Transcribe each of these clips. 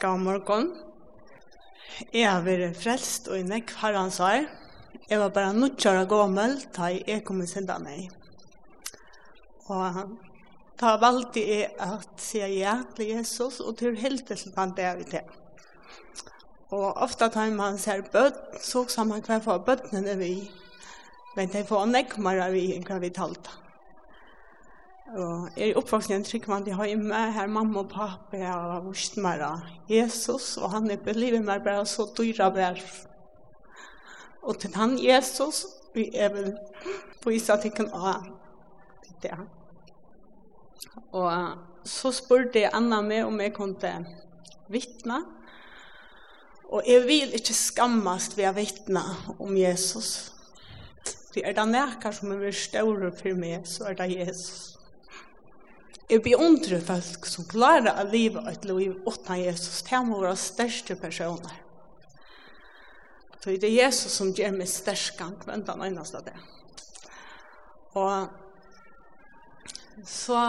God morgon. Jeg har vært frelst og i nekk han år. Jeg var bare nødgjør og gammel da jeg kom i sinda meg. Og da valgte jeg at si ja til Jesus og til heldelsen han det vi til. Og ofte da man ser bøtt, så sa man hva for bøttene vi. Men det får nekk mer av vi enn hva vi talte. Og er oppvokst i en trygg mann i hjemme, her mamma og pappa har vist meg av Jesus, og han er belivet meg bare så dyra vær. Og til han Jesus, vi er vel på isa tikkun av det. Og så spurte jeg Anna meg om jeg kunne vittne, og jeg vil ikke skammast ved å vittne om Jesus. Det er det nækker som er større for meg, så er det Jesus. Jeg beundrer folk som klarer å leve et liv uten Jesus. Det må være største personer. Så det er Jesus som gjør meg størst gang, men den eneste det. Og så,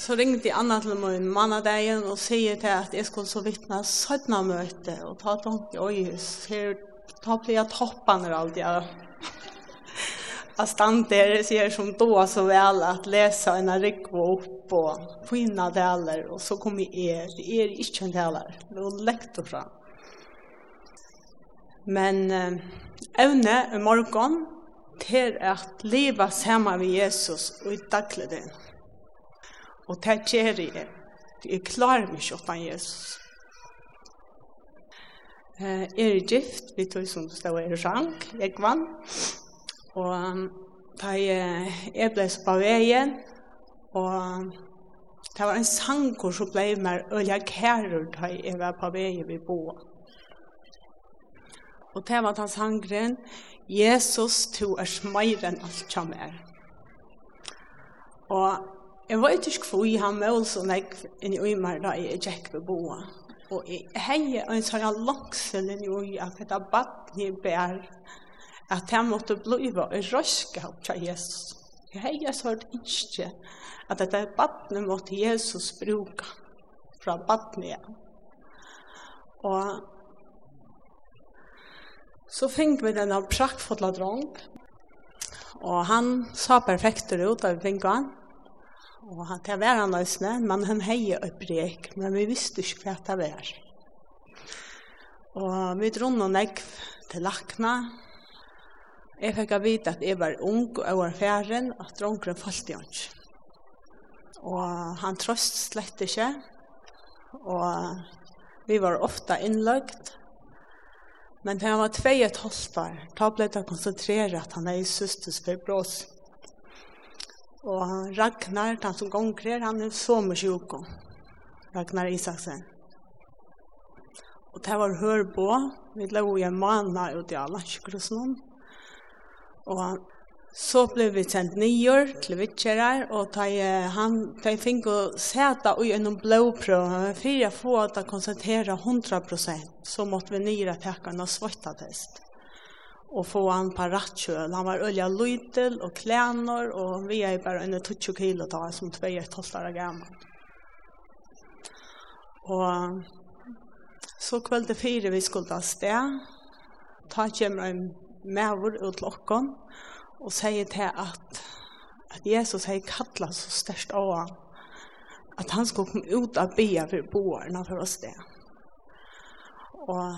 så ringte jeg Anna til min mann av deg og sier til at jeg skulle så vittne sødna møte og ta tanke Oi. Her ta blir jeg toppene og alt att det ser som då så väl att läsa en rekvo upp och finna delar och så kommer er, det är er inte en delar, det är läkt och fram. Men ävne i morgon till att leva samma med Jesus och i dagligen. Och det är det. Det är klar med tjottan Jesus. Eh, er gift, vi tog som det stod i rank, jeg vann. Og da jeg ble på veien, og det var en sanger som ble mer øye kærer da jeg var på veien vi bo. Og det var den sangren, Jesus, du er smøyre enn alt som er. Og jeg vet ikke hvor han mål så nekv inn i øymer da jeg gikk ved boa. Og jeg heier en sånn langsel inn i øymer at dette bakken jeg bærer at jeg måtte blive og røske opp til Jesus. Jeg har ikke hørt ikke at dette er måtte Jesus bruke fra badne igjen. Og så fikk vi denne prakkfotla drong, og han sa perfekter ut av fink han, og han til hver han løsne, men han heier opp rek, men vi visste ikke hva det var. Og vi dronne nekv til lakna, Jeg fikk å vite at jeg var ung og var færen, at drongren falt i hans. Og han trøst slett ikke, og vi var ofte innløgt. Men da han var tvei et halvt år, da ble det konsentreret at han er i søsters fibros. Og Ragnar, han som gonger, han er sommersjuk. Ragnar Isaksen. Og det var hør på, vi lå i en måned ut i alle kjøkrosen. Og så blev vi sendt nyer til vittjerar, og ta, han, ta fikk å seta i en blåprøv, for jeg få at jeg konsentrera 100%, så måtte vi nyer takke en svøttatest. Og få han på rattkjøl. Han var olja lytel og klänor, og vi er bare under 20 kilo da, som 2,5 år gammel. Og så kveld fire vi skulle ta sted, ta kommer en mævur ut til okkon, og sier til at, at Jesus har kallet så størst av han, at han skulle komme ut av bya for boerne for oss det. Og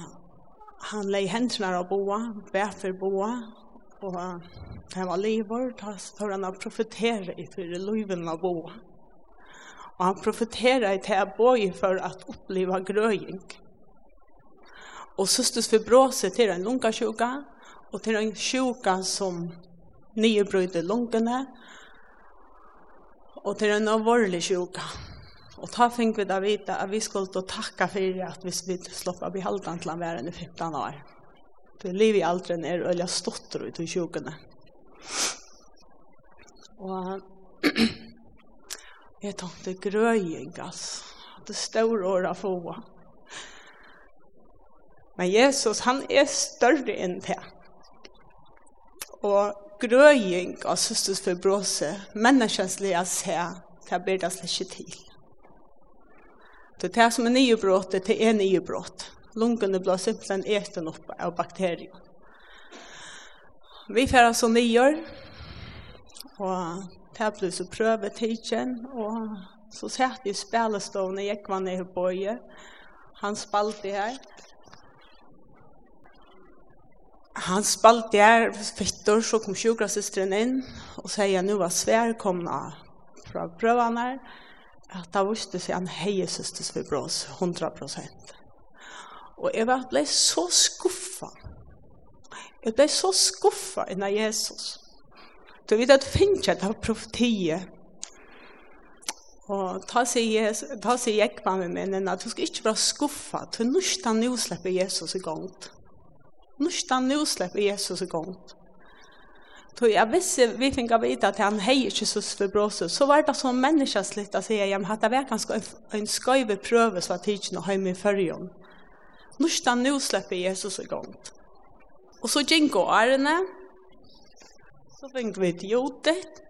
han leier hendene av boa, bær for boa, og han var livet, da står han og profeterer i for liven av boa. Og han profeterer i til boi for at oppleve grøying. Og søstes for bråset til en lungasjuka, Og til en sjuka som nyebryter lungene, og til en alvorlig sjuka. Og ta fink vi da vite at vi skulle ta takka for at vi skulle slått av i til han være enn i 15 år. For livet i alderen er øyla stotter ut i sjukene. Og jeg tenkte grøying, altså. Det står store år få. Men Jesus, han er større enn det og grøying av søstersforbrose, å se, det blir det slett ikke til. Det er det som er nye brått, det er nye brått. Lungene blir simpelthen eten opp av bakterier. Vi får altså nye, og det blir så prøvetidsen, og så satt vi i spillestående, jeg var nede på bøye, han spalte her, han spalt der fettor, så kom sjukra-systeren inn og sier nu var svær komna fra prøvene at da visste seg han heie systers for brås, 100 prosent. Og jeg var ble så skuffa. Jeg ble så skuffa innan Jesus. Du vet at finnes jeg det var profetiet. Og ta seg, Jesus, ta seg jeg med meg, men at du skal ikke være skuffa, du nustan nå slipper Jesus i gongt. Nustan nu släpper Jesus i igång. Så jeg visste vi fikk av vite at han heier ikke så for bråse. Så var det sånn människa slitt att säga jag hade verkan ska en skøyve prøve så at jeg ikke och hem i förrjön. Nustan nu släpper Jesus i igång. Og så gikk och ærene, Så fikk vi til Jotet.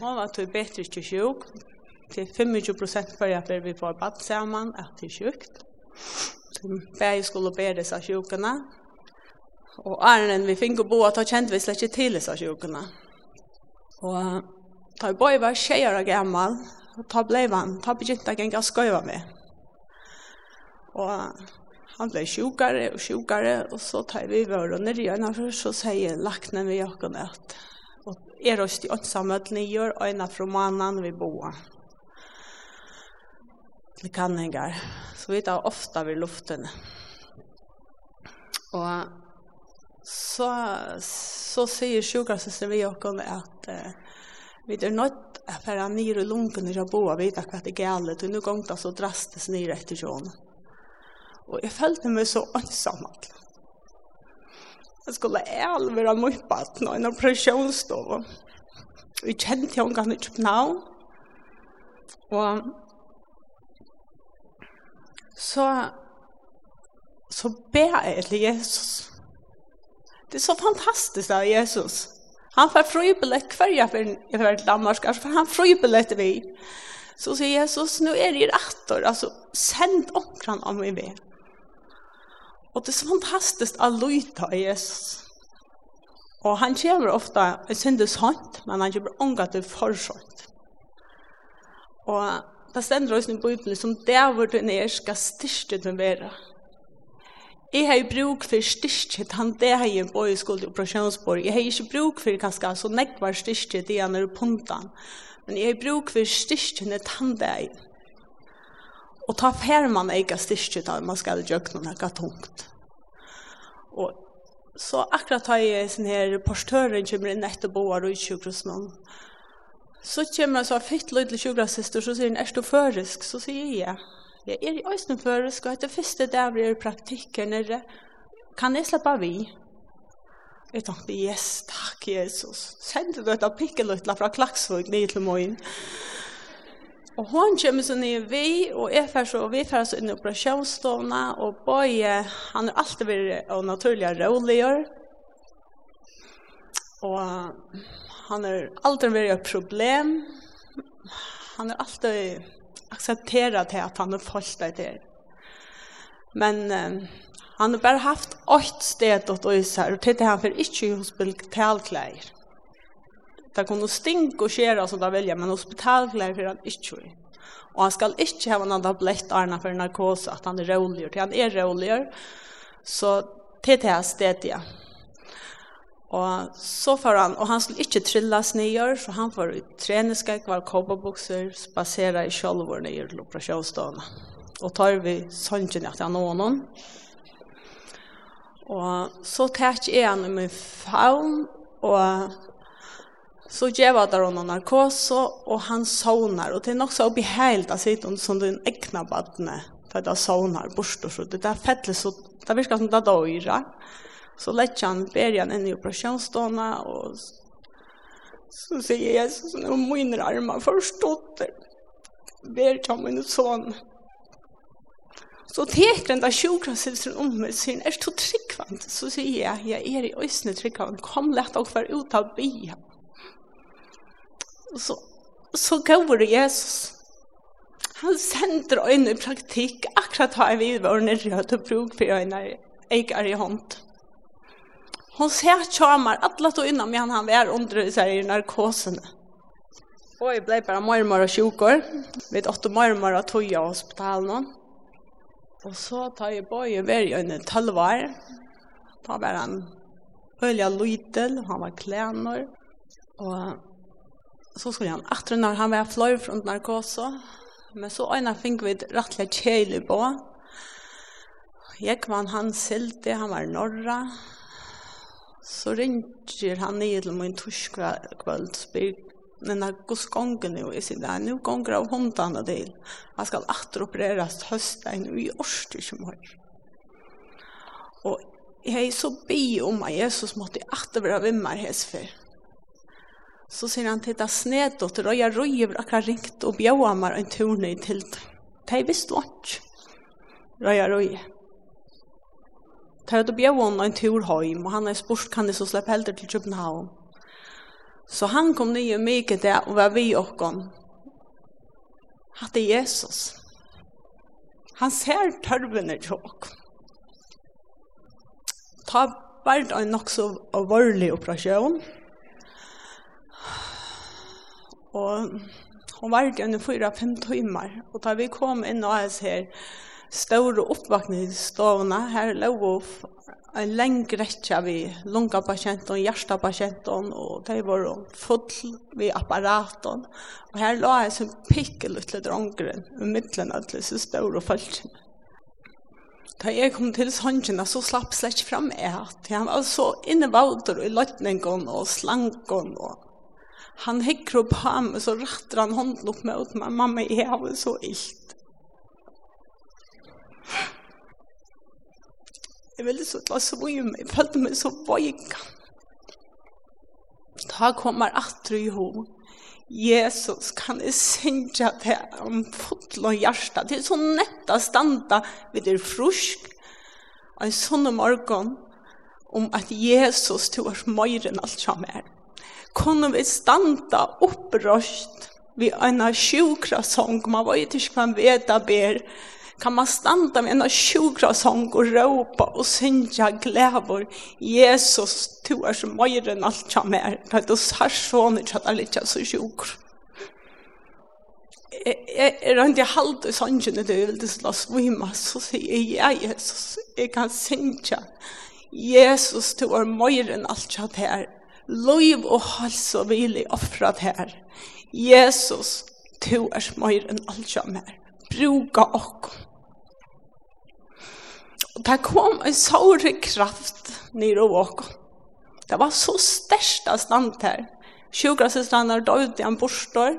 Hon var til bedre ikke sjuk. Til 25 prosent procent började vi får bad sammen, at det er sjukt. Så Bär skulle bedre seg sjukene. Og æren vi fikk å bo at da kjente vi slett ikke til disse sjukene. Og da jeg bare var tjejer og gammel, og da ble han, da begynte jeg ikke å skøyve med. Og han ble sjukere og sjukere, og så tar vi vår og nere igjen, så sier lakne vi jokken at og er oss til åtsamhet nyer, øyne fra mannen vi bor. Vi kan ikke, så vi tar ofte ved luftene. Og så, så säger sjukrasøster vi och også att eh, vi er nødt til å fære ned i lunken i Raboa, vi vet att det är galet och nu går det så drastiskt ner efter sjön. Och jag följde mig så ensam att jag skulle ærlig være mye på at noen operasjonsstov. Vi kjente jo en gang i København, Och så så ber jag till Jesus Det er så fantastiskt av Jesus. Han får fribillett kvarja för jag var till Danmark, alltså för han fribillett vi. Så säger Jesus, nu är det rättor, alltså send omkran om vi vil. Och det är så fantastiskt att lyta av Jesus. Och han kommer ofta, jag syndes hånd, men han kommer unga til for försånt. Och det stender også i Bibelen, som där vart er, skal ska styrsta den vera. Jeg har bruk for styrket, han det har jeg på i skuld operasjonsborg. Jeg har ikke bruk for kanskje, så nekvar styrket i han er puntan. Men jeg har bruk for styrket, han det er. Og ta fer man ikke styrket, man skal gjøre noe tungt. Og så akkurat har jeg sånn her portøren kommer inn etter boar og utsjukrosen. Så kommer jeg så fitt løydelig sjukrossister, så sier han, er du førisk? Så sier jeg, Jeg er i øyne for, skal jeg til første dag blir praktikker nere. Kan jeg slippe av i? Jeg tenkte, yes, takk, Jesus. Sendte du et pikkelutla fra Klaksvøk ned til morgen. Og hon kommer så nye vi, og jeg fer så, og vi fer så inn i operasjonsstående, og Bøye, han er alltid vært og naturlig roligere. Og han er alltid vært et problem. Han er alltid acceptera det att han har fallit där. Men eh, han har bara haft ett sted åt oss här och titta han för inte hospitalkläder. Det kunne stink och skära som det vilja, men hospitalkläder för han inte. Och han skal inte ha någon tablett arna för narkos att han är til Han är roligare. Så titta här stedet, ja. Og så får han, og han skulle ikke trillas nye, så han får treningsskek, var kobberbukser, spasere i kjolvor nye til operasjonsstående. Og tar vi sannsyn at han nån noen. Og så tar jeg han i min faun, og så gjør jeg der noen narkose, og han sovner. Og det er nok så beheilt av sitt, som den egna badene, for det sovner bort og så. Det er fettelig, så det virker som det er døyre. Ja. Så lett han ber han inn i operasjonsstående, og så sier Jesus, nå må inn armer forstått, ber han min sånn. Så teker han da sin om meg, sier han, er du tryggvand? Så sier jeg, jeg er i øsne tryggvand, kom lett og vær ut av byen. Så, så går Jesus, han sender øynene i praktikk akkurat har vi vært nere til bruk for øynene, jeg er i hånd. Hon ser tjamar alla to innan men han var under så här i narkosen. Och jag blev bara mormor och sjukor. Vet åtta mormor att toja hospital någon. Och så tar jag boje i en tolvar. Ta var han ölja lytel, han var klänor. Och så skulle han åter när han var flöj från narkosen. Men så ena fick vi rättliga kjejlig på. Jag var han silte, han var norra. Så ringer han ned til min torskva kvöld, spyr men när går gången nu i sin dag, nu gånger av hundarna del. Han skal åter hösten i årstid som har. Og jeg er så bi om at Jesus måtte åter vara vimmar. Så sier han titta det åt og jag röjer och akkurat ringt och meg en turn i tilt. Det visste jag inte. Röjer tar jag då bjöd en tur hem och han är spurt kan det så släpp helt till Köpenhamn. Så han kom ner mycket där och var vi och kom. Hatte Jesus. Han ser törven i tjock. Ta vart en nok så alvorlig operation. Og hon var i en fyra, fem timmar. Og da vi kom inn in och här store oppvakningsstovene. Her lå en lengre rekke vi lungapatienten, hjertepatienten, og de var full ved apparaten. Og her lå jeg som pikkel ut til drongeren, i midtelen av disse store folkene. Da jeg kom til sannsjene, så slapp slett fram at Han var så innevauter i løtningen og slanken. Og han hikker opp ham, så retter han hånden opp med meg. mamma, jeg har så illt. Jeg ville så la så mye meg, jeg følte meg så boika. Da kommer atru i ho. Jesus, kan jeg synge til om fotla og hjärsta. Det er så netta standa vid er frusk. En sånn morgon om at Jesus tog oss mer enn alt som er. Kunne vi standa opprøst vid en sjukra sång. Man vet ikke hva han vet av ber kan man standa med en sjukra sång och råpa och synja glävor. Jesus, du är så mer än allt jag mer. För att du har sån att jag lite så tjur. Är det inte halvt i sången att du vill slå svima så säger jag Jesus, jag kan synja. Jesus, du är mer än allt jag mer. Lov och hals och vilja offrat här. Jesus, du är mer än allt jag mer. Bruka och Og det kom en såre kraft nere av åkken. Det var så størst av stand her. Sjukkerhetsstranden er død i en borstår.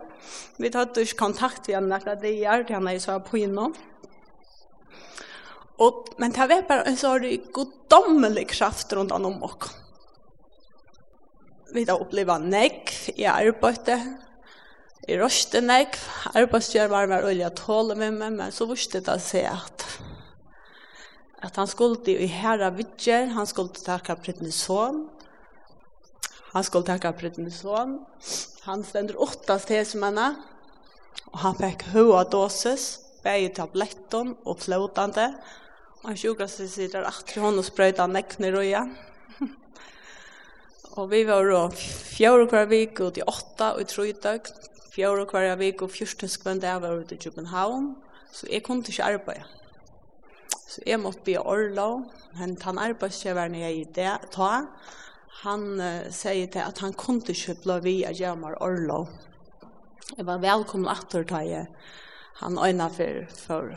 Vi tatt ikke kontakt med henne, det er gjerne til henne i sånn på innom. Og, men det var bare en såre goddommelig kraft rundt om åkken. Vi har opplevd negg i arbeidet, i røste negg. Arbeidsgjør var med olje øye tåle med meg, men så visste det seg at at han skulle i herra vidger, han skulle takka prednison, han skulle takka prednison, han stender åtta stedsmenna, og han fikk høa dosis, bæg tabletton og flotande, og han sjukast seg sitter atri hon og sprøyta nekne røya. og vi var jo fjore hver vik ut i åtta og i trøydøg, fjore hver vik og fyrstenskvendt jeg var ute i København, så jeg kunne ikke arbeide. Så jeg måtte bli Orlo, men han arbeidsgjøveren jeg i det, ta, han uh, sier til at han kunne ikke bli vi av meg Orlo. Jeg var velkommen etter da jeg han øyne for, for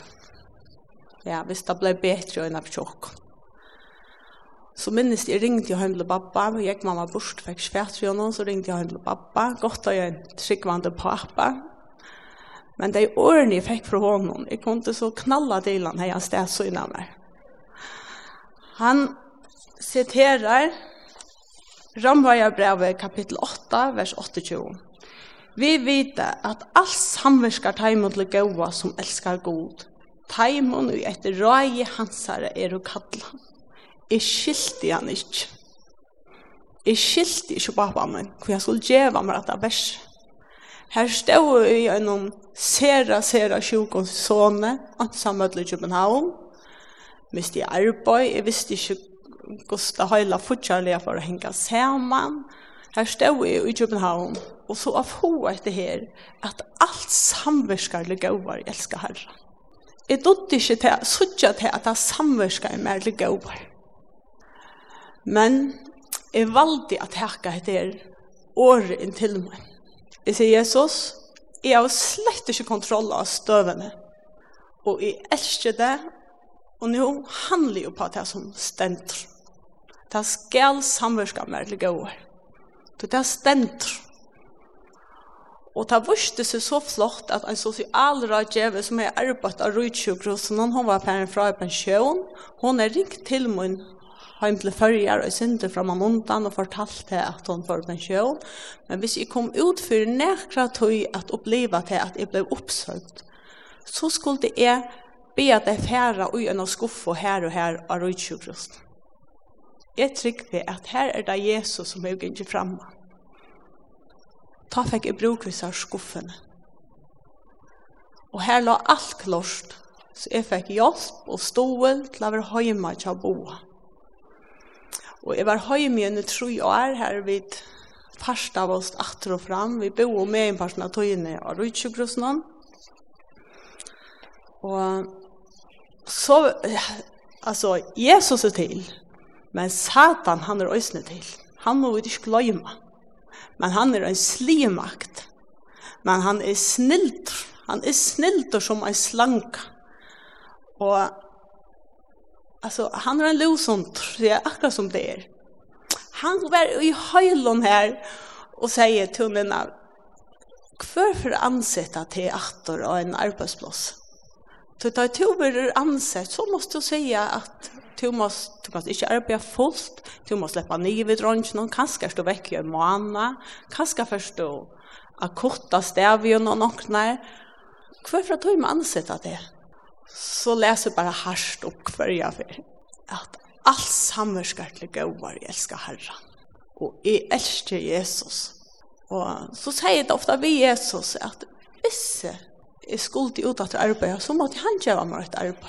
ja, hvis det ble bedre øyne for tjokk. Så minnes jeg ringte jeg hjem til pappa, og jeg mamma bort fikk svært for noen, så ringte jeg hjem til pappa, godt og jeg en tryggvande pappa, Men de årene jeg fikk fra honom, jeg kunne så knalla til han her jeg sted så innan meg. Han siterer Ramvaja-brevet kapittel 8, vers 28. Vi vet at alt samverskar teimon til gaua som elskar god. Teimon og etter røye hansare er å kalla. Jeg skilte han ikke. Jeg skilte ikke pappa min, hvor jeg skulle djeva meg at det verset Her stod i en sera, sera sjukken sånne, ansammet i København. Mest i arbeid, jeg visste ikke hvordan det hele fortsatt for å henge sammen. Her stod vi i København, og så av hva etter her, at alt samverskar ligger over, jeg elsker herre. Jeg dødde ikke til, sørte til at det samverskar mer ligger over. Men jeg valgte at jeg ikke heter året inntil meg. Jeg sier Jesus, jeg har slett ikke kontroll av støvene. Og jeg elsker det, og nå handler jeg på det som stender. Det skal samverska med det gode. Det er stender. Og det viste seg så flott at en sosialrådgjeve som er arbeidt av Rydtjøkrosen, hun var på en fra pensjon, hun er ringt til min heim til førjar og sinte fram om undan og fortalte at hon var pensjon. Men hvis jeg kom ut for nekra tøy at oppleva til at jeg blev oppsøkt, så skulle jeg be at jeg færa ui enn av skuff og her og her av røytsjukrost. Jeg trykker at her er det Jesus som er ikke framme. Ta fikk jeg brukvis av skuffene. Og her la alt klart, så jeg fikk hjelp og stål til å være hjemme til å boa. Og jeg var hjemme igjen i tre år her vidt parten av oss atter og fram. Vi bo med en person av togene av Rydtjøkrossen. Og så, altså, Jesus er til, men Satan han er øsne til. Han må vi ikke glemme. Men han er en slimakt. Men han er snilt. Han er snilt som en slank. Og Alltså han har en losont, det är akkurat som det är. Han var i höjlon här och säger till kvar för ansätta till attor och en arbetsplats. Så tar du blir ansett, så måste du säga att du måste, du måste inte arbeta fullt, du måste slippe nye ved dronjen, kanskje stå vekk i en måned, kanskje først du akkorta stev i när kvar för att du ansett det? så läser bara harst upp för jag för att all samvärskatlig gåvar jag älskar Herren. Och jag älskar Jesus. Och så säger det ofta vi Jesus att vissa är skuld ut att arbeta så måste han göra mig ett arbete.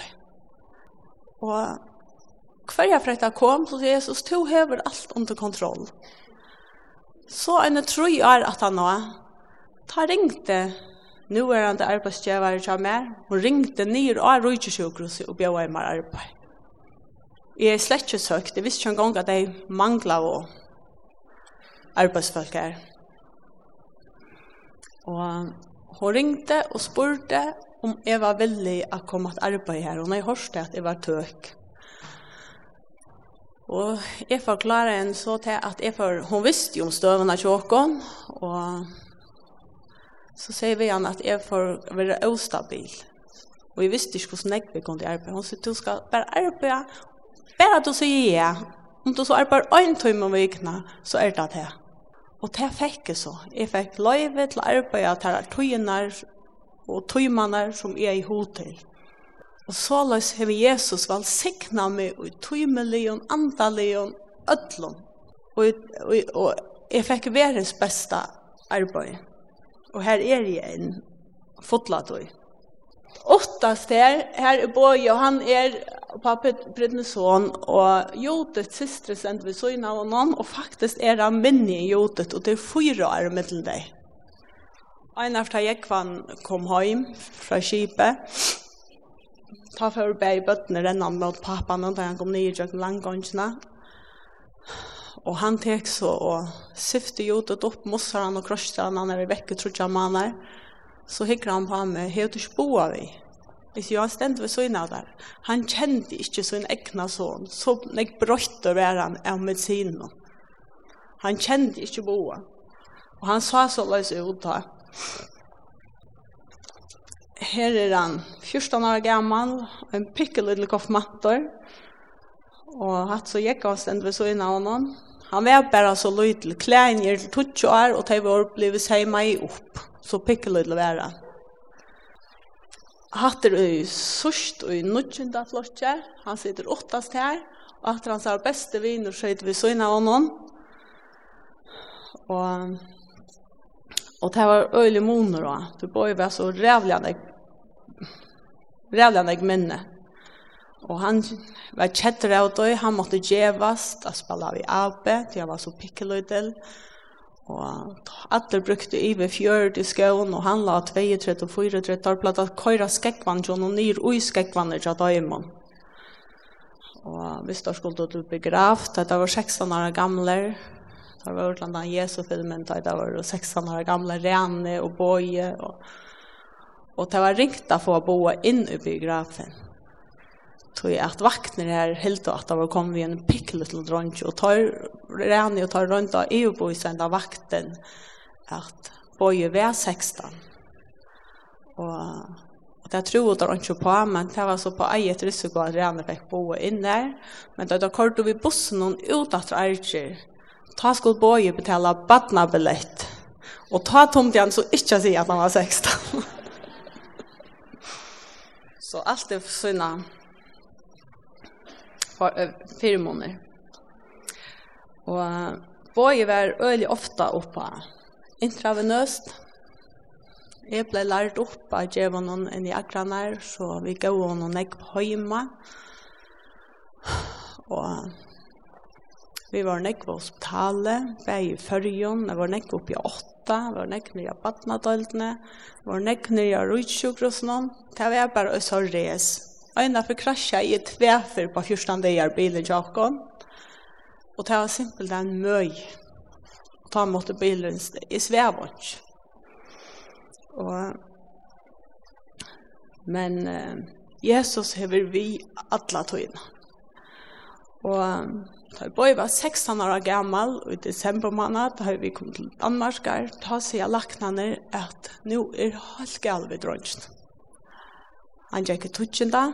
Och hver jag fretta kom så Jesus tog över allt under kontroll. Så en tror jag att han har tar ringte nu er han det arbeidsgjevare til meg, hun ringte nyr av rujtjesjukhuset og bjør meg arbeid. Jeg er slett ikke søkt, jeg visste ikke en gang at jeg manglet å arbeidsfolk her. Og hun ringte og spurte om jeg var villig å komme til arbeid her, og jeg hørte at jeg var tøk. Og jeg forklarer henne så til at jeg for, hun visste jo om støvene til åkken, og så sier vi han at jeg får være ostabil. Og jeg visste ikke hvordan jeg kunne arbeide. Hun sier, du skal bare arbeide, bare du sier ja. Om du så arbeider en time om vikene, så er det det. Og det fikk jeg så. Jeg fikk løyve til å arbeide til tøyene og tøymene som jeg er i hod. Og så løs har Jesus vel sikna meg og tøymeligen, andaligen, ødlom. Og, og, og jeg fikk verdens beste arbeid. Og her er jeg en fotlatøy. Åtta stær, her er Båge, og han er pappa Brynnesson, og Jotet systre sendte vi søgn av noen, og faktisk er han minne i Jotet, og det er fyra år mellom deg. Ein av da jeg kom heim fra skipet, ta for bæg bøttene rennan mot pappaen, og da han kom nye i jøkken Og han tek så och syfte ut och upp mossar han och krossar han när vi väcker tror jag manar. Så hikker han på han med helt och spåa vi. Hvis jag ständ ved søgna där. Han kände inte sin egna son. Så nek brøtt å være han av medisinen. Han kände inte boa. Och han sa så løs ut da. Her er han 14 år gammal, en pickle little koffmatter. Og hatt så gikk han stendt ved så av noen Han var bara så lytel. Klæn er til tutsi år, og de var blevet seg meg opp. Så pikkeløydel være. Hatter er sørst og i nødgjenda flotje. Han sitter åttast her. Og hatter hans er beste viner skjøyt vi søgna av noen. Og, og det var øyelig moner da. Det var jo så rævlig anlegg. Rævlig anlegg minnet. Og han var kjetter av det, han måtte gjevast, da spala vi abe, det var så pikkeløydel. Og alle brukte ive fjørt i skån, og han la 32 og 34 år, blant at køyra skekkvann, og noen nyr ui skekkvann er av døymon. Og hvis da skulle du begravt, det var 16 år gamle, det var utlandet av Jesu filmen, det var 16 år gamle, Rene og Boje, og, og det var ringt å få bo inn i begrafen tog at vakner her helt og at det var kommet vi en pikk til drunch og tar rene og tar rundt av EU-boisen av vakten at bøye var 16 og Og det tror jeg ikke på, men det var så på eget risiko at Rene fikk bo inn der. Men da kortet vi bussen noen ut etter Eiger. Ta skulle betala betale badnabillett. Og ta tomt igjen så ikke si at han var 16. så alt er for firmoner. Og Bøye var øyelig ofte oppe intravenøst. Jeg ble lært opp av djevånen enn i akranar, så vi gav henne nekk på høyma. Og vi var nekk på hospitalet, vi i førjon, vi var nekk oppi åtta, vi var nekk nye badnadøltene, vi var nekk nye rutsjukrosen, det var bare så res. Øyna for krasja i et tvefer på fyrstan deir bilen tjokken. Og det var simpelt en møy. Ta mot bilen i svevånd. Og, men uh, Jesus hever vi alla tøyna. Og da jeg var 16 år gammal, og i desember måned, da vi kommet til Danmark, da sier jeg laknene at nå er helt gal ved. Han gikk i tutsjenda,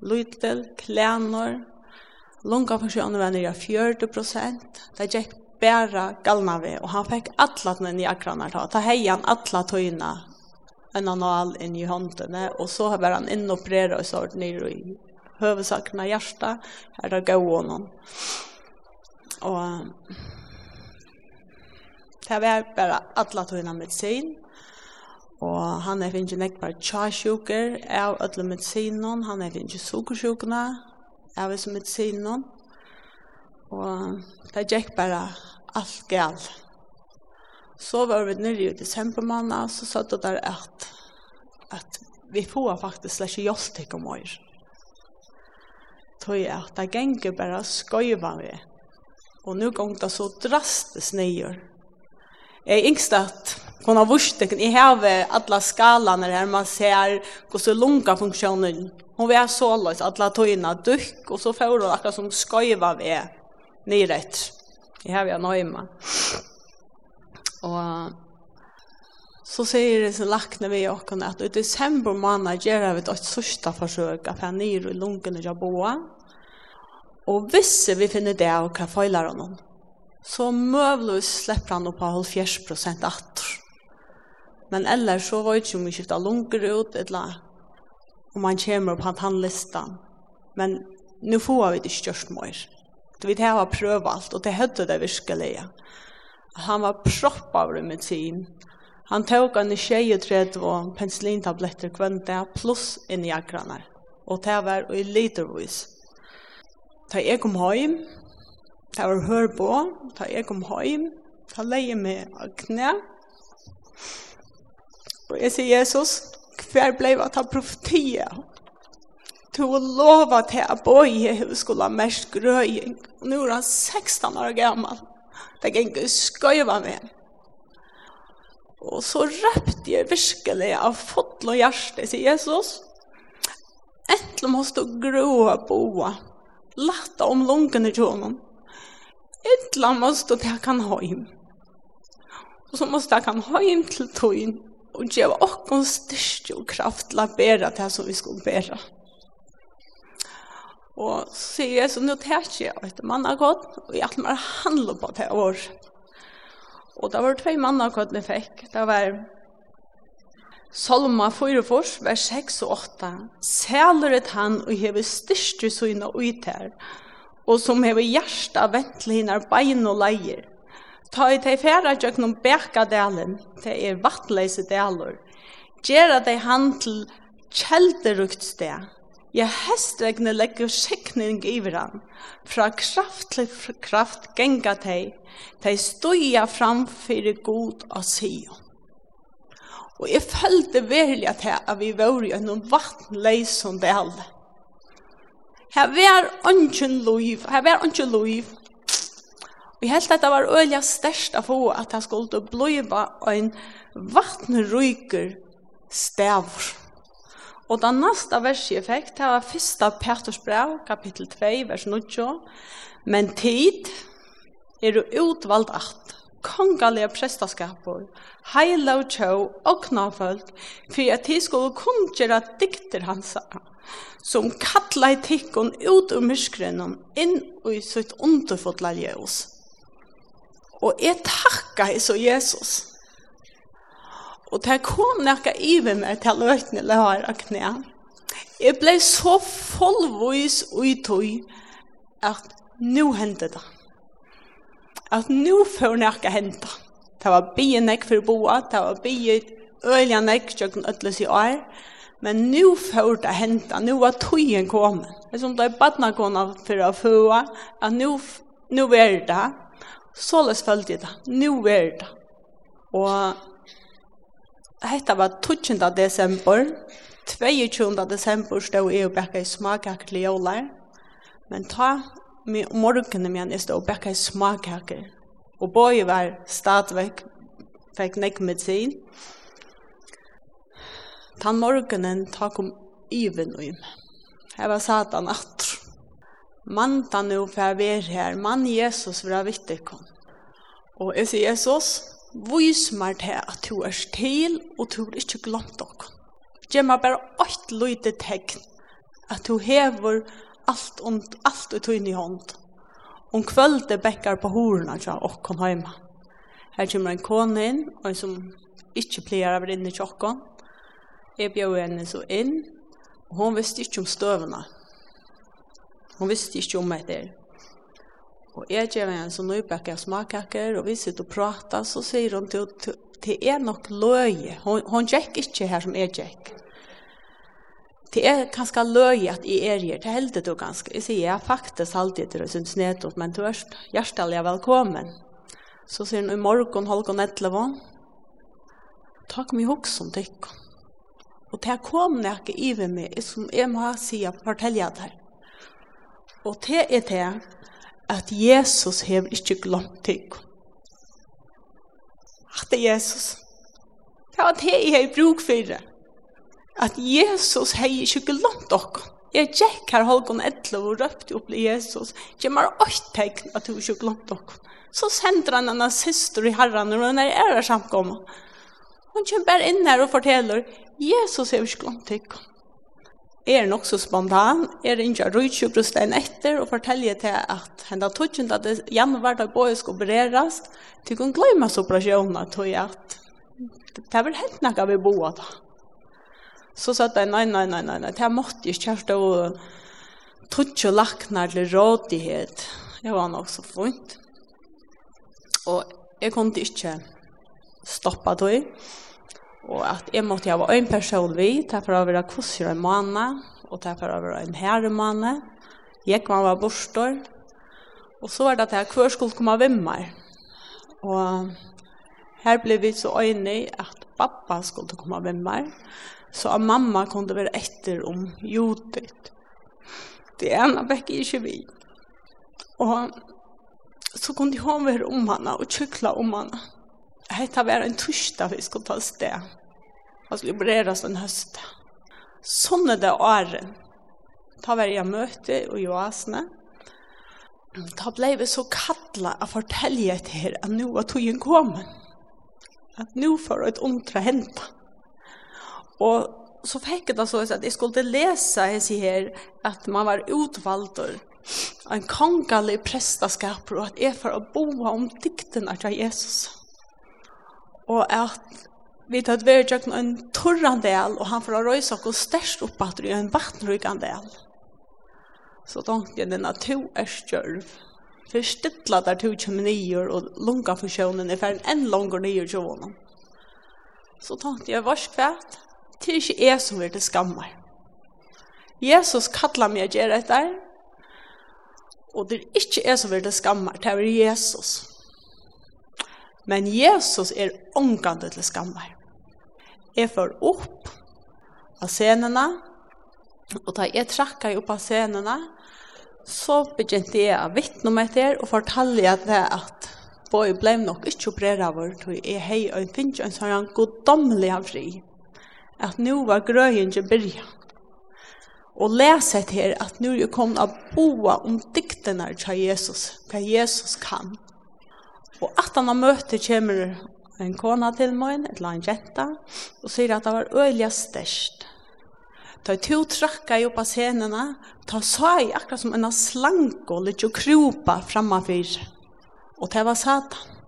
lytel, klænor, lunga personer var nere 40 prosent. Det gikk bæra galna vi, og han fikk atlat med nye akranar ta. Ta hei han atlat høyna en anal inn i håndene, og så var han innoperera og sånt nere i høvesakerna hjärsta, her er det gå honom. Og det var bare atlat høyna medisin, Og han er finnes ikke bare tjasjuker av ødele medisinen, han er finnes ikke sukkersjukene av disse medisinen. Og det gikk bare alt galt. Så var vi nere i desember måned, så sa det der at, at vi får faktisk slett ikke hjelp til å år. Tøy at det ganger bare skøyva vi. Og nå gong det så drastisk nyer. Jeg er yngst at Hon har vurst det i heve alla skalaner där man ser hur så långa funktionen Hon var så lås alla tojna duck och så får hon akkurat som skojva vi nyrätt. I har jag nöjma. Och så säger det så lackna vi och kan att i december månad gör vi ett första försök att få ner i lungorna jag boa. Och visse vi finner det och kan fejla honom. Så mövlös slipper han opp på 70% atter. Men ellers så var det ikke om vi skiftet lunger ut, eller om man kommer på tannlistan. Men nu får vi det størst mer. Det vi jeg har prøvd alt, og det høyde det virkelig. Han var propp av det med tiden. Han tog en tjej og tredje og penicillintabletter kvendt pluss inn i akranar. Og det var i litervis. Da jeg kom hjem, det var hør på, da jeg kom hjem, da leie meg av knæ, Og jeg sier, Jesus, hver blei at han profetia? Du har lova til at boje hur skulle ha mest grøying. Og nå er han 16 år gammal. Det gikk skøyva med. Og så røpte jeg virkelig av fotl og hjerte sier Jesus. Etter måste du grøa boa. Latta om lungene til honom. Etter måste du ta kan høym. Og så måste han kan høym til tøyn og gjeva okkon styrke og kraft til å bæra det som vi skulle bæra. Og så sier jeg så nå tætje jeg at mann har gått, og jeg har handlet på det år. Og det var tvei gått vi fikk. Det var Salma 4, vers 6 og 8. Sæler et han og hever styrke søgne og ytær, og som hever hjertet ventelig hinner bein og leier ta i tei færa gjøknum Bekadalen, det er vattleise dalur, gjerra dei han til kjelderukt sted. Ja, hestregne legger skikning i han. Fra kraft til kraft genga teg. Teg stoia framfyrir god og sio. Og jeg følte virkelig at jeg at vi var i en vattleis som dal. Her var ungen liv, her var ungen liv, Vi helt at det var øyla størst av få at det skulle bli en vatnryker stavr. Og den neste verset jeg fikk, det var første Peters brev, kapittel 2, vers 9. Men tid er utvalgt at kongelige prestaskaper, heila og tjå og knafolk, for at de skulle kunngjøre dikter hans, som kattla i tikkun ut ur myskrennen, inn i sitt underfotla ljøs. Og jeg takka i så Jesus. Og det kom nekka ive meg til løytene løyre av knæ. Jeg ble så fullvis uttøy at nå hendte det. At nå får nekka hendte. Det var byen jeg for boa, det var byen øljan jeg kjøkken ødles i år. Men nu får det hendte, nu var tøyen kommet. Det er som det er badnakona for å få, at nu, nu er det Så løs følte jeg det. Nå er det. Og hetta var 12. desember. 22. desember stod jeg og bakka i smakkaker til jålar. Men ta med morgenen min jeg stod og bakka i smakkaker. Og bøye var stadigvæk fikk nek medisin. Ta morgenen ta kom even og ym. Her var satan atter. Manta nu fer ver her, mann Jesus vera kom. Og jeg sier Jesus, vis meg til at du er til, og du er ikke glemt dere. Gjør meg bare åkt lite tegn, at du hever alt, und alt ut i hånd. Om kvöldet bäckar på horna tja och kom hjemme. Her kommer en kone inn, og en som ikke pleier å være inne i tjokken. Jeg bjør henne så inn, og hun visste ikke om stövna. Hun visste ikke om meg der. Og jeg gjør en sånn nøybakket smakkaker, og vi sitter og prater, så sier hun til, til, til er nok løye. Hun, hun gikk ikke her som jeg gikk. Det er ganske løye at jeg er her, det heldig du ganske. Jeg sier, jeg har faktisk alltid til å synes nedåt, men du er hjertelig velkommen. Så sier hun, i morgen, holder hun et halvgån etterlevån, takk mye hoks om tykken. Og det kom nekje i meg, som jeg må si, fortelle det her. Og det er det at Jesus hever ikke glemt deg. At det er Jesus. Det var det jeg har bruk for det. At Jesus hever ikke glemt deg. Jeg gikk her halvgån etter og røpte opp til Jesus. Jeg har ikke tegn at du ikke glemt deg. Så sender han en syster i herren og hun er ære samkommet. Hun kommer bare inn her og forteller Jesus hever ikke glemt deg er nok så spontan, er ikke rujtjubrusten en etter, og forteller til at henne tøtjen at det januar da går skal opereres, til hun glemmer så operasjonen, tror jeg at det var helt noe vi bor da. Så sa jeg, nei, nei, nei, nei, nei, det måtte jeg ikke kjørte og ikke lakner til rådighet. Det var nok så fint. Og jeg kunne ikke stoppa tog. Og at jeg måtte ha en person vi, derfor har vi vært kurser en måned, og derfor har vi vært en herre måned. Jeg var var borstår. Og så var det at jeg hver skulle komme av meg. Og her ble vi så øyne at pappa skulle komme av meg, så at mamma kunne være etter om jordet. Det er en av vekk ikke vi. Og så kunne de ha vært om henne og kjøkla om henne. Hetta var en torsdag vi skulle ta sted. Og skulle opereras en høst. Sånn er det åren. Ta var jeg møte og joasene. Ta ble vi så kattla å fortelle til her at nå var togjen kommet. At nå får et ondre hente. Og så fikk jeg da så at jeg skulle lese jeg sier her at man var utvalgter en kongalig prestaskap og at jeg får bo om dikten av Jesus. Jesus og at vi tar et veri tjøkken en torran del, og han får røyse røysa oss størst oppbatter i en vattenrykkan del. Så tenkte jeg denne to er stjørv. For stilla der to kommer nyer, og lunga for sjønen er ferdig enn langer nyer sjønen. Så tenkte jeg, vars kvært, det er ikke jeg som er til skammer. Jesus kallar meg å gjøre etter, og det er ikke jeg som er til skammer, det er Jesus. Jesus. Men Jesus er ångande til skammer. Jeg får opp av scenene, og da jeg trakka opp av scenene, så begynte jeg å vittne om etter og fortalte jeg det at Bøy ble nok ikke opereret av det, jeg hei og jeg en sånn goddommelig av fri. At nå var grøyen ikke byrja. Og lese til at nå er jeg kommet å boa om diktene til Jesus, hva Jesus kan. Jesus kan Og at han har møte kommer en kona til meg, eller annet jenta, og sier at det var øyelig størst. Da to trakka jo på scenene, da sa jeg akkurat som en slank og litt og kropa fremme for. Og det var satan.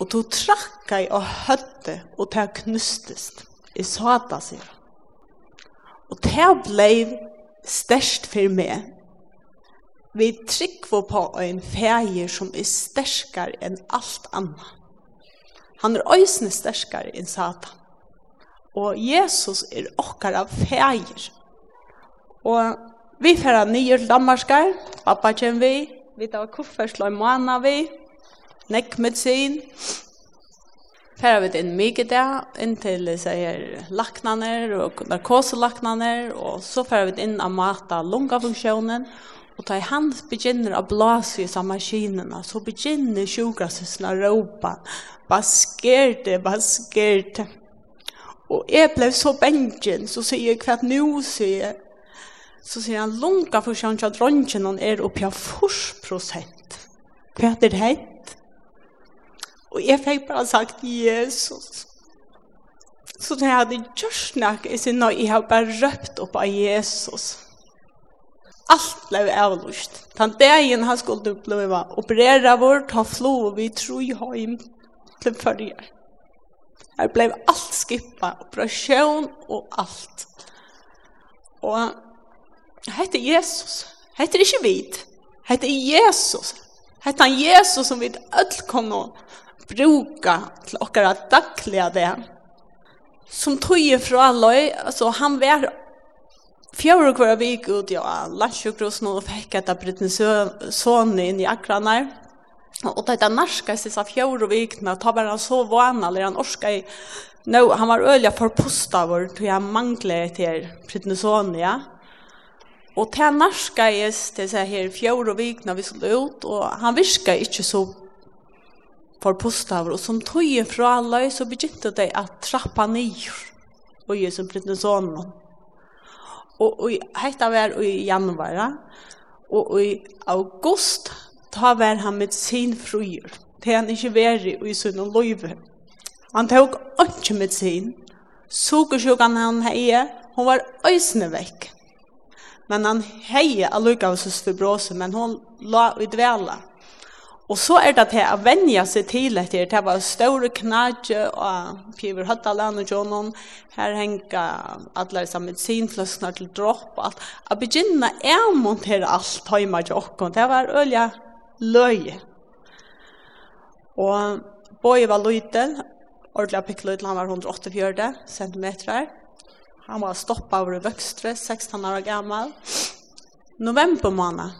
Og to trakka jeg og høtte, og det knustest. Jeg sa det, sier Og det ble størst for meg. Vi trykker på en ferie som er sterskare enn alt anna. Han er øysene sterskare enn Satan. Og Jesus er okkar av feir. Og vi færa nye lammarskar, pappa kjem vi, vi tar kufferslå i måna vi, nekk medisin, færa vi inn mykje det, inn til sier laknaner og narkoselaknaner, og så færa vi inn av mata lungafunksjonen, og Og da han begynner å blase i samme maskinene, så begynner sjukrasøsene å råpe, «Baskerte, baskerte!» Og jeg ble så bengen, så sier jeg hva nå sier. Så sier han, lunga for sånn at dronjen er oppi av 40 prosent. Hva er det hett? Og jeg fikk bare sagt, Jesus. Så da jeg hadde gjort nok, jeg sier, nå, jeg har bare røpt opp av Jesus. Allt blev avlust. Den dagen han skulle uppleva operera vår, ta och vi tror hem till förrjar. Här blev allt skippa, operation och allt. Och hette Jesus. Hette det inte vid. Hette Jesus. Hette han Jesus som vi öll kom bruka till åkara dagliga det. Som tog ifrån alla, alltså han var Fjör och kvar vik ut ja, lasjukros nu fick att Britney son in i akranar. Och det där norska ses av fjör och vikna ta bara så vana eller han orska i no han var ölja för posta vår tror jag mangle till Britney son ja. Och det norska är det her fjord og och vikna vi skulle ut og han virka ikkje så for postavor og som tog fra alle, så begynte det at trappa nyr, og ge som Britney son. Og, og hetta var i januar, og i august ta var han med sin fruer, til han ikke var i sin løyve. Han tok ikke med sin, sukersjukan han heie, hon var øysene vekk. Men han heie allukavsus fibrose, men hon la i dvela. Og så er det til å vennja seg til etter, det var store knadje og Piver Høttaland og Jonon, her henga alle disse medisinfløskene til dropp, alt. Å begynne å montere alt hjemme til åkken, det var ølja løy. Og Boje var løyten, ordentlig pikkløyten, han var 184 cm. Han var stoppet over i Vøkstre, 16 år gammel. November måned,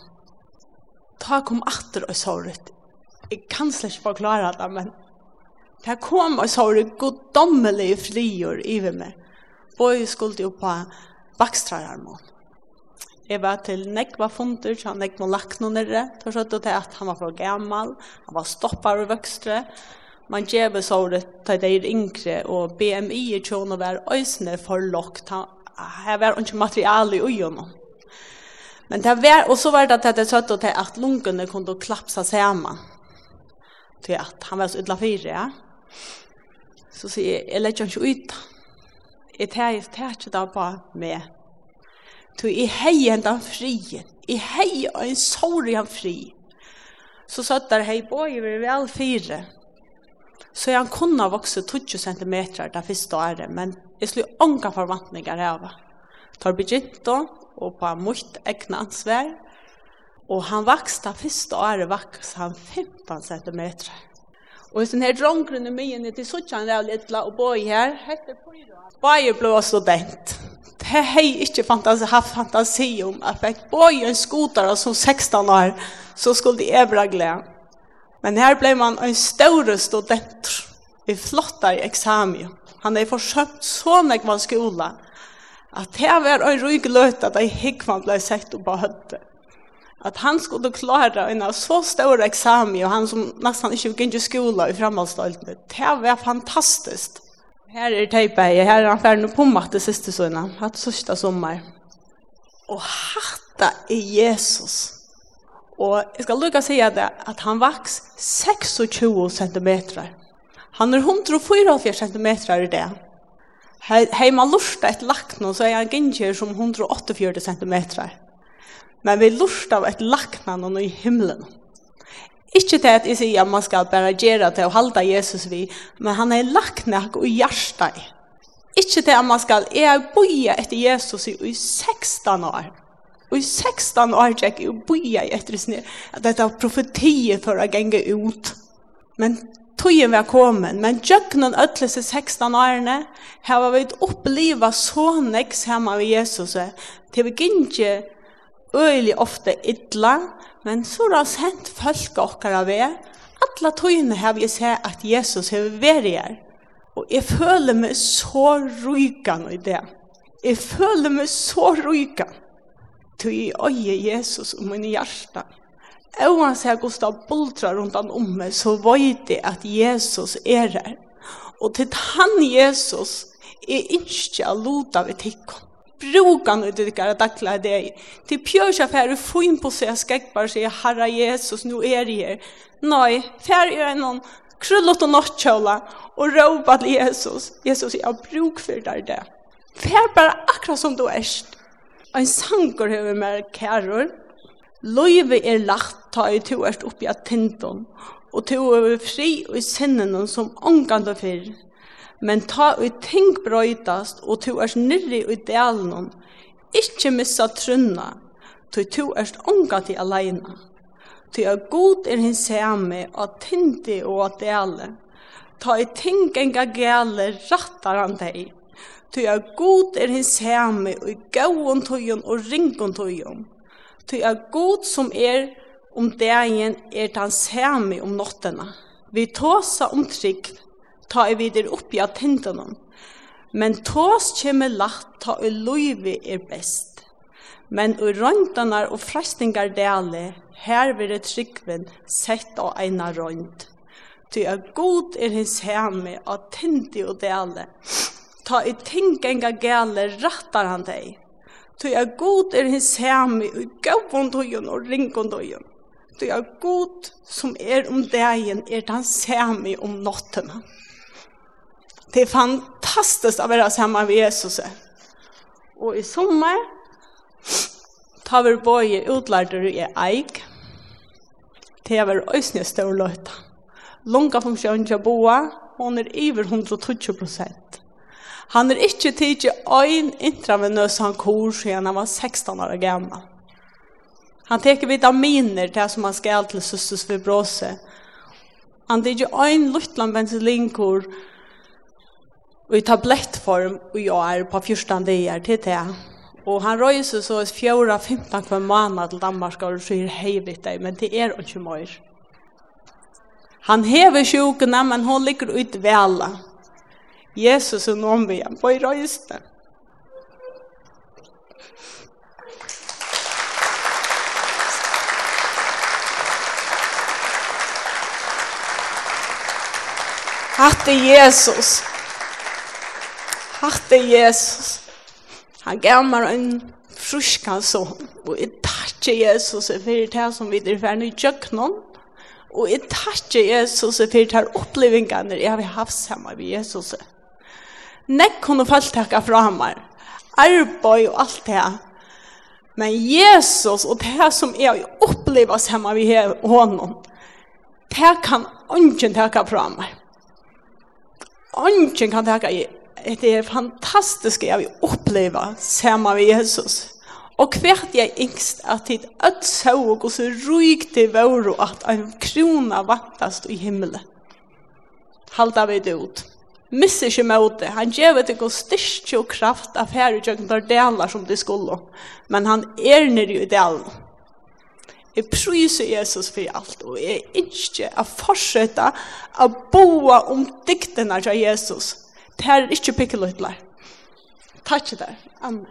ta kom atter og såret jeg kan slett ikke forklare det, men det kom og så det goddommelige frier i meg. Og jeg skulle jo på bakstrararmån. Jeg var til nekva funder, så han nekva lagt noen nere. Da skjønte til at han var for gammal, han var stoppar og vøkstre. Man gjør så det til de yngre, og BMI i tjån og var øysene for lagt. Han var ikke materiale i ugenom. Men det var, og så var det at det søtte til at lungene kunne klapsa sammen til at han var så illa fire, ja. Så sier jeg, jeg legger ikke ut. Jeg tar ikke da på meg. Så jeg heier den fri. Jeg heier en sorg han fri. Så satt der hei på, jeg vel fire. Så han kunne vokse 20 cm det første året, men jeg slår ånga forvantninger av. Tar begynt da, og på mot egna ansvar, Og han vakste, første året vaks han 15 cm. Og hvis den her drongren i myen er til sånn er litt la og i her, hette Bare ble student. Det har jeg ikke fantasi, haft fantasi om. Jeg bo i en skoter som 16 år, så skulle de evra glede. Men her ble man en større student. Vi flottar i eksamen. Han har er forsøkt så nek skola. At det var en ryg løt at jeg hikk man ble sett og på høttet att han skulle klara en så stor examen och han som nästan inte gick i skola i framhalsdalen. Det var fantastiskt. Här är teipet, här är han ferdig på matte sista sønne, Hatt sista sommer. Och hatta er Jesus. Och jag ska å säga det att han vaks 26 cm. Han är 104 cm i det. Hei man lursta et lakno, så er han gynger som 148 cm men vi lust av ett lakna och i himlen. Ikke til at jeg sier at man skal bare gjøre til å halda Jesus vi, men han er lakna og hjertet. Ikke til at man skal, jeg er boia etter Jesus i, i 16 år. Og i 16 år tjekk jeg boia etter sinne, at dette er profetiet for å gjenge ut. Men tøyen var kommet, men jøkkenen øtles i 16 årene, her var vi opplivet så nekst hjemme av Jesus, til vi gikk øyelig ofte idla, men så har han sendt folk okkar av det. Alla tøyene har vi sett at Jesus har vært her. Og jeg føler meg så rykan i det. Jeg føler meg så rykan. Tøy i øye Jesus og min hjerte. han seg Gustav bultrar rundt han om meg, så vet jeg at Jesus er her. Og til han Jesus er ikke å lute ved tikkum. Bruka nu det där dagla dig. Till pjörs affär få in på sig skäckbar sig Herre Jesus nu är det här. Nej, fär är någon krullot och nattkjola och ropa till Jesus. Jesus, jag bruk för dig det. Fär bara akkurat som du är. En sankor över mer käror. Løyve er lagt ta i to erst oppi at tinton, og to over fri og i sinnen som ångande fyrr men ta ut ting brøytast, og tu er nirri i delen, ikkje missa trunna, tu tu er onga til alene. Tu er god er hins hemme, og tindi og at dele. Ta i ting enga gale rattar han deg. Tu er god er hins hemme, og i gauon tøyen og ringon tøyen. Tu er god som er om dagen er tans hemme om nottena. Vi tåsa om trygg, ta i vidir oppi av tindanon. Men tås kjemme lagt ta i loivi er best. Men ur røyndanar og frestingar dele, her vire tryggven sett av eina røynd. Ty er god er hins heme av tindi og dele. Ta i tingenga gale rattar han deg. Ty er god er hins heme i gavondøyen og ringondøyen. Ty er god som er om dagen er den samme om nottene. Det är fantastiskt å være sammen med Jesus. Och i sommar tar vi både utlärder i eik. Det är øsne større løyta. Lunga Långa funktion till bo, Hon är över 120 prosent. Han är inte tidigt en intravenøs han kor siden han var 16 år gammal. Han teker vitaminer till som han ska til sussus fibrose. Han teker en luttland ventilinkor og i tablettform og jeg er på 14 dager til det. Og han røyser så 4-15 kvar måned til Danmark og sier hei vitt deg, men det er ikke mer. Han hever sjukene, men hun ligger ut vela. Jesus er noen vi igjen på i røysene. Hatt er Jesus hatt tackte Jesus. Han gav meg en fruskan son. Og jeg tackte Jesus for det som vi er ferdig i kjøkkenen. Og jeg tackte Jesus for det her opplevingene jeg har haft sammen med Jesus. Nekk kunne falt takke fra meg. Arbeid og alt det her. Men Jesus og det som jeg har opplevd sammen med honom, det kan ingen takke fra meg. Ingen kan takke det er fantastisk jeg vil oppleve sammen med Jesus. Og hvert jeg yngst at det ødt så og så ryk til våre at en krona vattast i himmelen. Halda vi det ut. Missa ikke med Han gjør det ikke styrke og kraft av her i kjøkken der deler som de skulle. Men han er nere i delen. Jeg priser Jesus for alt, og jeg ønsker å fortsette å boa om diktene av Jesus Det her er ikke pikkelutler. Takk til deg. Amen.